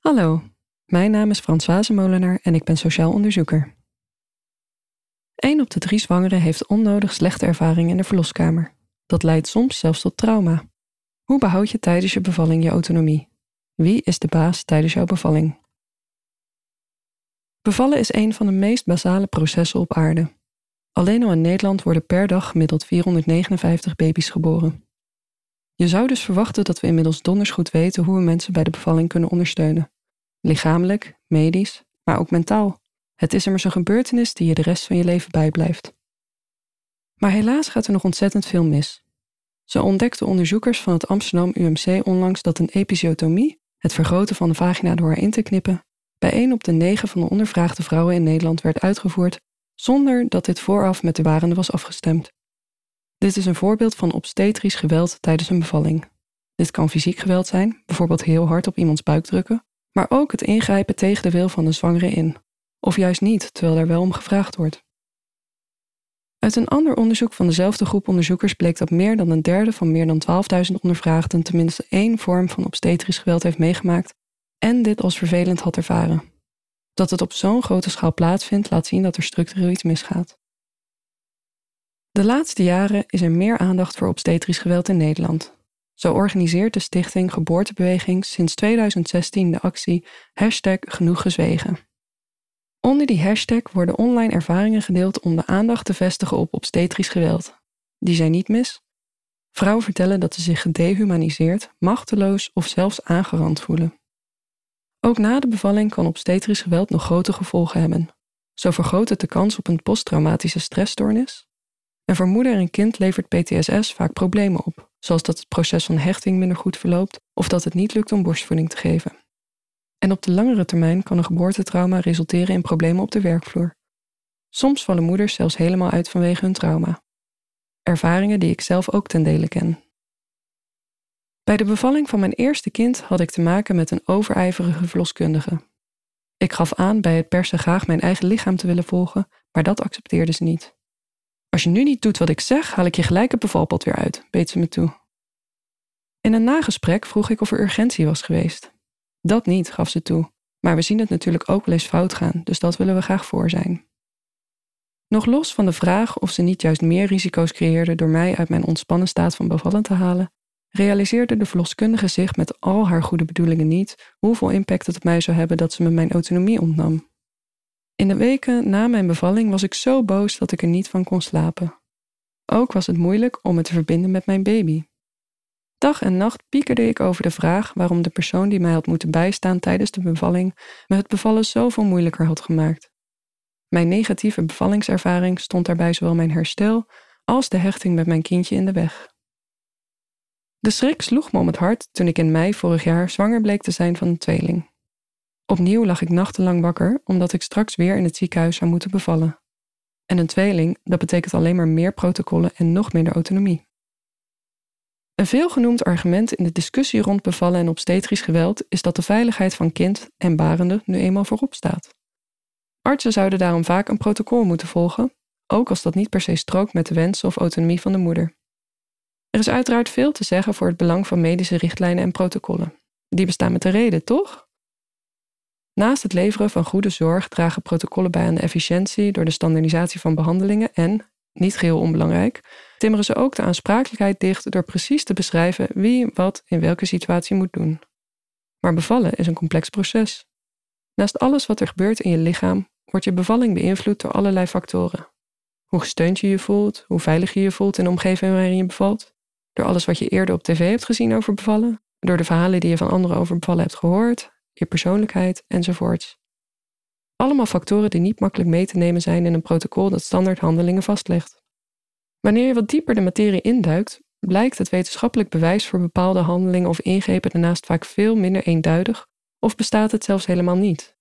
Hallo, mijn naam is Françoise Molenaar en ik ben sociaal onderzoeker. Een op de drie zwangeren heeft onnodig slechte ervaring in de verloskamer. Dat leidt soms zelfs tot trauma. Hoe behoud je tijdens je bevalling je autonomie? Wie is de baas tijdens jouw bevalling? Bevallen is een van de meest basale processen op aarde. Alleen al in Nederland worden per dag gemiddeld 459 baby's geboren. Je zou dus verwachten dat we inmiddels donders goed weten hoe we mensen bij de bevalling kunnen ondersteunen. Lichamelijk, medisch, maar ook mentaal. Het is immers een gebeurtenis die je de rest van je leven bijblijft. Maar helaas gaat er nog ontzettend veel mis. Zo ontdekten onderzoekers van het Amsterdam UMC onlangs dat een episiotomie, het vergroten van de vagina door haar in te knippen, bij 1 op de 9 van de ondervraagde vrouwen in Nederland werd uitgevoerd zonder dat dit vooraf met de warende was afgestemd. Dit is een voorbeeld van obstetrisch geweld tijdens een bevalling. Dit kan fysiek geweld zijn, bijvoorbeeld heel hard op iemands buik drukken, maar ook het ingrijpen tegen de wil van de zwangere in, of juist niet, terwijl er wel om gevraagd wordt. Uit een ander onderzoek van dezelfde groep onderzoekers bleek dat meer dan een derde van meer dan 12.000 ondervraagden tenminste één vorm van obstetrisch geweld heeft meegemaakt en dit als vervelend had ervaren. Dat het op zo'n grote schaal plaatsvindt, laat zien dat er structureel iets misgaat. De laatste jaren is er meer aandacht voor obstetrisch geweld in Nederland. Zo organiseert de stichting Geboortebeweging sinds 2016 de actie hashtag Genoeg. Onder die hashtag worden online ervaringen gedeeld om de aandacht te vestigen op obstetrisch geweld. Die zijn niet mis. Vrouwen vertellen dat ze zich gedehumaniseerd, machteloos of zelfs aangerand voelen. Ook na de bevalling kan obstetrisch geweld nog grote gevolgen hebben. Zo vergroot het de kans op een posttraumatische stressstoornis. En voor moeder en kind levert PTSS vaak problemen op, zoals dat het proces van hechting minder goed verloopt of dat het niet lukt om borstvoeding te geven. En op de langere termijn kan een geboortetrauma resulteren in problemen op de werkvloer. Soms vallen moeders zelfs helemaal uit vanwege hun trauma. Ervaringen die ik zelf ook ten dele ken. Bij de bevalling van mijn eerste kind had ik te maken met een overijverige verloskundige. Ik gaf aan bij het persen graag mijn eigen lichaam te willen volgen, maar dat accepteerde ze niet. Als je nu niet doet wat ik zeg, haal ik je gelijk het bevalpad weer uit, beet ze me toe. In een nagesprek vroeg ik of er urgentie was geweest. Dat niet, gaf ze toe, maar we zien het natuurlijk ook wel eens fout gaan, dus dat willen we graag voor zijn. Nog los van de vraag of ze niet juist meer risico's creëerde door mij uit mijn ontspannen staat van bevallen te halen, realiseerde de verloskundige zich met al haar goede bedoelingen niet hoeveel impact het op mij zou hebben dat ze me mijn autonomie ontnam. In de weken na mijn bevalling was ik zo boos dat ik er niet van kon slapen. Ook was het moeilijk om me te verbinden met mijn baby. Dag en nacht piekerde ik over de vraag waarom de persoon die mij had moeten bijstaan tijdens de bevalling me het bevallen zoveel moeilijker had gemaakt. Mijn negatieve bevallingservaring stond daarbij zowel mijn herstel als de hechting met mijn kindje in de weg. De schrik sloeg me om het hart toen ik in mei vorig jaar zwanger bleek te zijn van een tweeling. Opnieuw lag ik nachtenlang wakker omdat ik straks weer in het ziekenhuis zou moeten bevallen. En een tweeling, dat betekent alleen maar meer protocollen en nog minder autonomie. Een veelgenoemd argument in de discussie rond bevallen en obstetrisch geweld is dat de veiligheid van kind en barende nu eenmaal voorop staat. Artsen zouden daarom vaak een protocol moeten volgen, ook als dat niet per se strookt met de wensen of autonomie van de moeder. Er is uiteraard veel te zeggen voor het belang van medische richtlijnen en protocollen. Die bestaan met de reden, toch? Naast het leveren van goede zorg dragen protocollen bij aan de efficiëntie door de standaardisatie van behandelingen en, niet geheel onbelangrijk, timmeren ze ook de aansprakelijkheid dicht door precies te beschrijven wie wat in welke situatie moet doen. Maar bevallen is een complex proces. Naast alles wat er gebeurt in je lichaam, wordt je bevalling beïnvloed door allerlei factoren. Hoe gesteund je je voelt, hoe veilig je je voelt in de omgeving waarin je bevalt, door alles wat je eerder op tv hebt gezien over bevallen, door de verhalen die je van anderen over bevallen hebt gehoord, je persoonlijkheid enzovoorts. Allemaal factoren die niet makkelijk mee te nemen zijn in een protocol dat standaard handelingen vastlegt. Wanneer je wat dieper de materie induikt, blijkt het wetenschappelijk bewijs voor bepaalde handelingen of ingrepen daarnaast vaak veel minder eenduidig of bestaat het zelfs helemaal niet.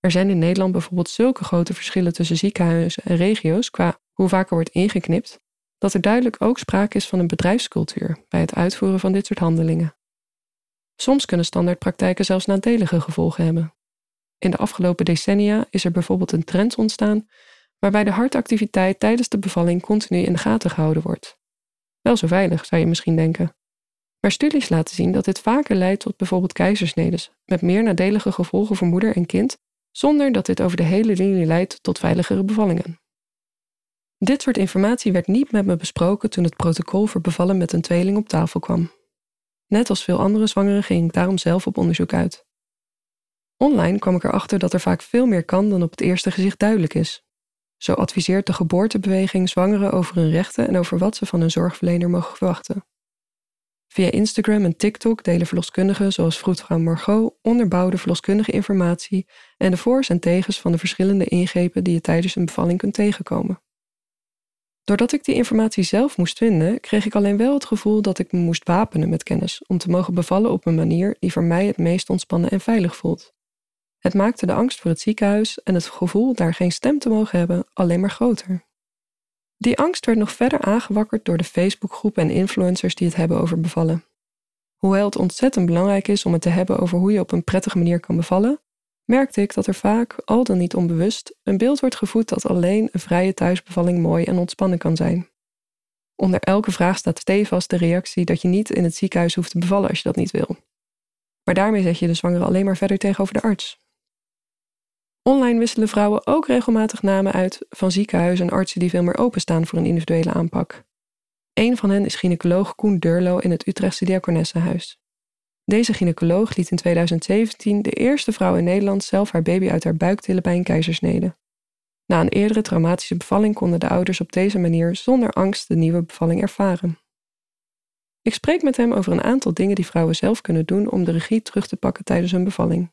Er zijn in Nederland bijvoorbeeld zulke grote verschillen tussen ziekenhuizen en regio's qua hoe vaak er wordt ingeknipt, dat er duidelijk ook sprake is van een bedrijfscultuur bij het uitvoeren van dit soort handelingen. Soms kunnen standaardpraktijken zelfs nadelige gevolgen hebben. In de afgelopen decennia is er bijvoorbeeld een trend ontstaan waarbij de hartactiviteit tijdens de bevalling continu in de gaten gehouden wordt. Wel zo veilig, zou je misschien denken. Maar studies laten zien dat dit vaker leidt tot bijvoorbeeld keizersnedes, met meer nadelige gevolgen voor moeder en kind, zonder dat dit over de hele linie leidt tot veiligere bevallingen. Dit soort informatie werd niet met me besproken toen het protocol voor bevallen met een tweeling op tafel kwam. Net als veel andere zwangeren ging ik daarom zelf op onderzoek uit. Online kwam ik erachter dat er vaak veel meer kan dan op het eerste gezicht duidelijk is. Zo adviseert de geboortebeweging zwangeren over hun rechten en over wat ze van een zorgverlener mogen verwachten. Via Instagram en TikTok delen verloskundigen zoals vroedvrouw Margot onderbouwde verloskundige informatie en de voor's en tegens van de verschillende ingrepen die je tijdens een bevalling kunt tegenkomen. Doordat ik die informatie zelf moest vinden, kreeg ik alleen wel het gevoel dat ik me moest wapenen met kennis om te mogen bevallen op een manier die voor mij het meest ontspannen en veilig voelt. Het maakte de angst voor het ziekenhuis en het gevoel daar geen stem te mogen hebben alleen maar groter. Die angst werd nog verder aangewakkerd door de Facebookgroepen en influencers die het hebben over bevallen. Hoewel het ontzettend belangrijk is om het te hebben over hoe je op een prettige manier kan bevallen, merkte ik dat er vaak, al dan niet onbewust, een beeld wordt gevoed dat alleen een vrije thuisbevalling mooi en ontspannen kan zijn. Onder elke vraag staat stevast de reactie dat je niet in het ziekenhuis hoeft te bevallen als je dat niet wil. Maar daarmee zet je de zwangere alleen maar verder tegenover de arts. Online wisselen vrouwen ook regelmatig namen uit van ziekenhuizen en artsen die veel meer openstaan voor een individuele aanpak. Een van hen is gynaecoloog Koen Durlo in het Utrechtse Diakonessenhuis. Deze gynaecoloog liet in 2017 de eerste vrouw in Nederland zelf haar baby uit haar buik tillen bij een keizersnede. Na een eerdere traumatische bevalling konden de ouders op deze manier zonder angst de nieuwe bevalling ervaren. Ik spreek met hem over een aantal dingen die vrouwen zelf kunnen doen om de regie terug te pakken tijdens hun bevalling.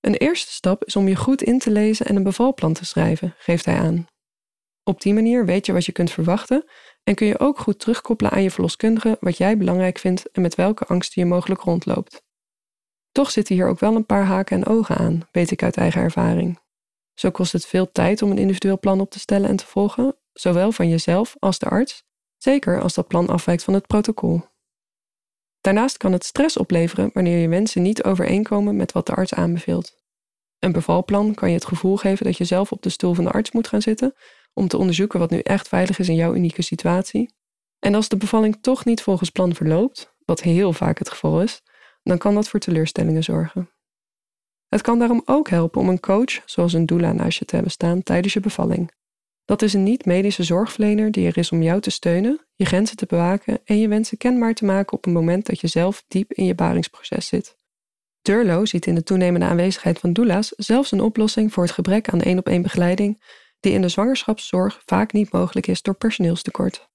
Een eerste stap is om je goed in te lezen en een bevalplan te schrijven, geeft hij aan. Op die manier weet je wat je kunt verwachten en kun je ook goed terugkoppelen aan je verloskundige wat jij belangrijk vindt en met welke angsten je mogelijk rondloopt. Toch zitten hier ook wel een paar haken en ogen aan, weet ik uit eigen ervaring. Zo kost het veel tijd om een individueel plan op te stellen en te volgen, zowel van jezelf als de arts, zeker als dat plan afwijkt van het protocol. Daarnaast kan het stress opleveren wanneer je wensen niet overeenkomen met wat de arts aanbeveelt. Een bevalplan kan je het gevoel geven dat je zelf op de stoel van de arts moet gaan zitten om te onderzoeken wat nu echt veilig is in jouw unieke situatie. En als de bevalling toch niet volgens plan verloopt, wat heel vaak het geval is, dan kan dat voor teleurstellingen zorgen. Het kan daarom ook helpen om een coach, zoals een doula, naast je te hebben staan tijdens je bevalling. Dat is een niet-medische zorgverlener die er is om jou te steunen, je grenzen te bewaken en je wensen kenbaar te maken op een moment dat je zelf diep in je baringsproces zit. Durlo ziet in de toenemende aanwezigheid van doula's zelfs een oplossing voor het gebrek aan één-op-één begeleiding die in de zwangerschapszorg vaak niet mogelijk is door personeelstekort.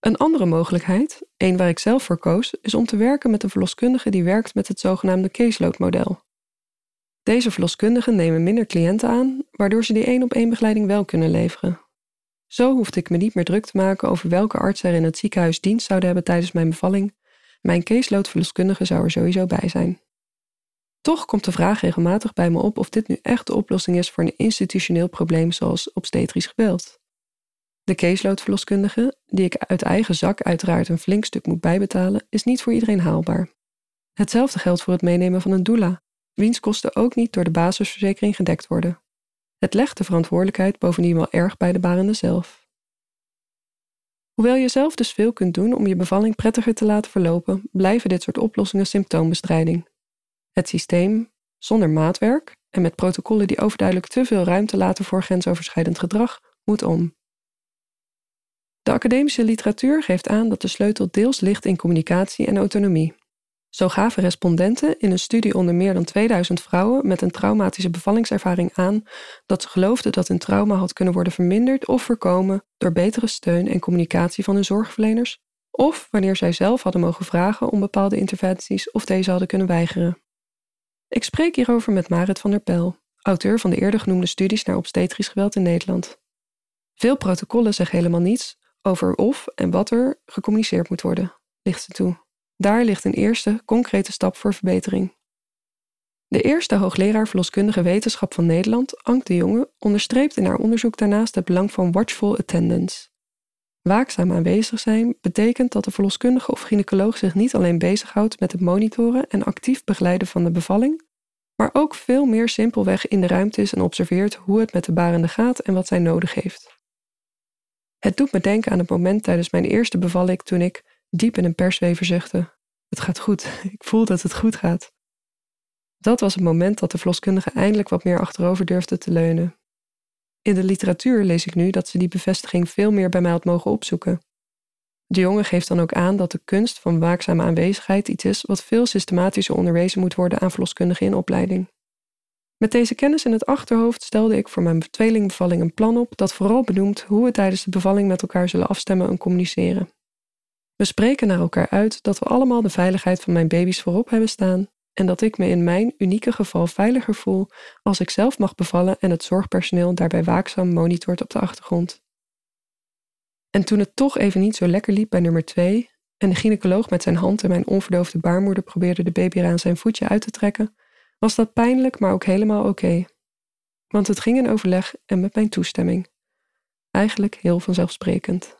Een andere mogelijkheid, een waar ik zelf voor koos, is om te werken met een verloskundige die werkt met het zogenaamde caseload-model. Deze verloskundigen nemen minder cliënten aan, waardoor ze die één-op-één begeleiding wel kunnen leveren. Zo hoefde ik me niet meer druk te maken over welke arts er in het ziekenhuis dienst zouden hebben tijdens mijn bevalling. Mijn caseload-verloskundige zou er sowieso bij zijn. Toch komt de vraag regelmatig bij me op of dit nu echt de oplossing is voor een institutioneel probleem zoals obstetrisch geweld. De caseload-verloskundige, die ik uit eigen zak uiteraard een flink stuk moet bijbetalen, is niet voor iedereen haalbaar. Hetzelfde geldt voor het meenemen van een doula, wiens kosten ook niet door de basisverzekering gedekt worden. Het legt de verantwoordelijkheid bovendien wel erg bij de barende zelf. Hoewel je zelf dus veel kunt doen om je bevalling prettiger te laten verlopen, blijven dit soort oplossingen symptoombestrijding. Het systeem, zonder maatwerk en met protocollen die overduidelijk te veel ruimte laten voor grensoverschrijdend gedrag, moet om. De academische literatuur geeft aan dat de sleutel deels ligt in communicatie en autonomie. Zo gaven respondenten in een studie onder meer dan 2000 vrouwen met een traumatische bevallingservaring aan dat ze geloofden dat hun trauma had kunnen worden verminderd of voorkomen door betere steun en communicatie van hun zorgverleners, of wanneer zij zelf hadden mogen vragen om bepaalde interventies of deze hadden kunnen weigeren. Ik spreek hierover met Marit van der Pel, auteur van de eerder genoemde studies naar obstetrisch geweld in Nederland. Veel protocollen zeggen helemaal niets over of en wat er gecommuniceerd moet worden, ligt ze toe. Daar ligt een eerste concrete stap voor verbetering. De eerste hoogleraar verloskundige wetenschap van Nederland, Ank de Jonge, onderstreept in haar onderzoek daarnaast het belang van watchful attendance. Waakzaam aanwezig zijn betekent dat de verloskundige of gynaecoloog zich niet alleen bezighoudt met het monitoren en actief begeleiden van de bevalling, maar ook veel meer simpelweg in de ruimte is en observeert hoe het met de barende gaat en wat zij nodig heeft. Het doet me denken aan het moment tijdens mijn eerste bevalling toen ik, diep in een perswever zuchtte. Het gaat goed, ik voel dat het goed gaat. Dat was het moment dat de verloskundige eindelijk wat meer achterover durfde te leunen. In de literatuur lees ik nu dat ze die bevestiging veel meer bij mij had mogen opzoeken. De jongen geeft dan ook aan dat de kunst van waakzame aanwezigheid iets is wat veel systematischer onderwezen moet worden aan verloskundigen in opleiding. Met deze kennis in het achterhoofd stelde ik voor mijn tweelingbevalling een plan op dat vooral benoemt hoe we tijdens de bevalling met elkaar zullen afstemmen en communiceren. We spreken naar elkaar uit dat we allemaal de veiligheid van mijn baby's voorop hebben staan en dat ik me in mijn unieke geval veiliger voel als ik zelf mag bevallen en het zorgpersoneel daarbij waakzaam monitort op de achtergrond. En toen het toch even niet zo lekker liep bij nummer 2 en de gynaecoloog met zijn hand en mijn onverdoofde baarmoeder probeerde de baby aan zijn voetje uit te trekken, was dat pijnlijk, maar ook helemaal oké. Want het ging in overleg en met mijn toestemming. Eigenlijk heel vanzelfsprekend.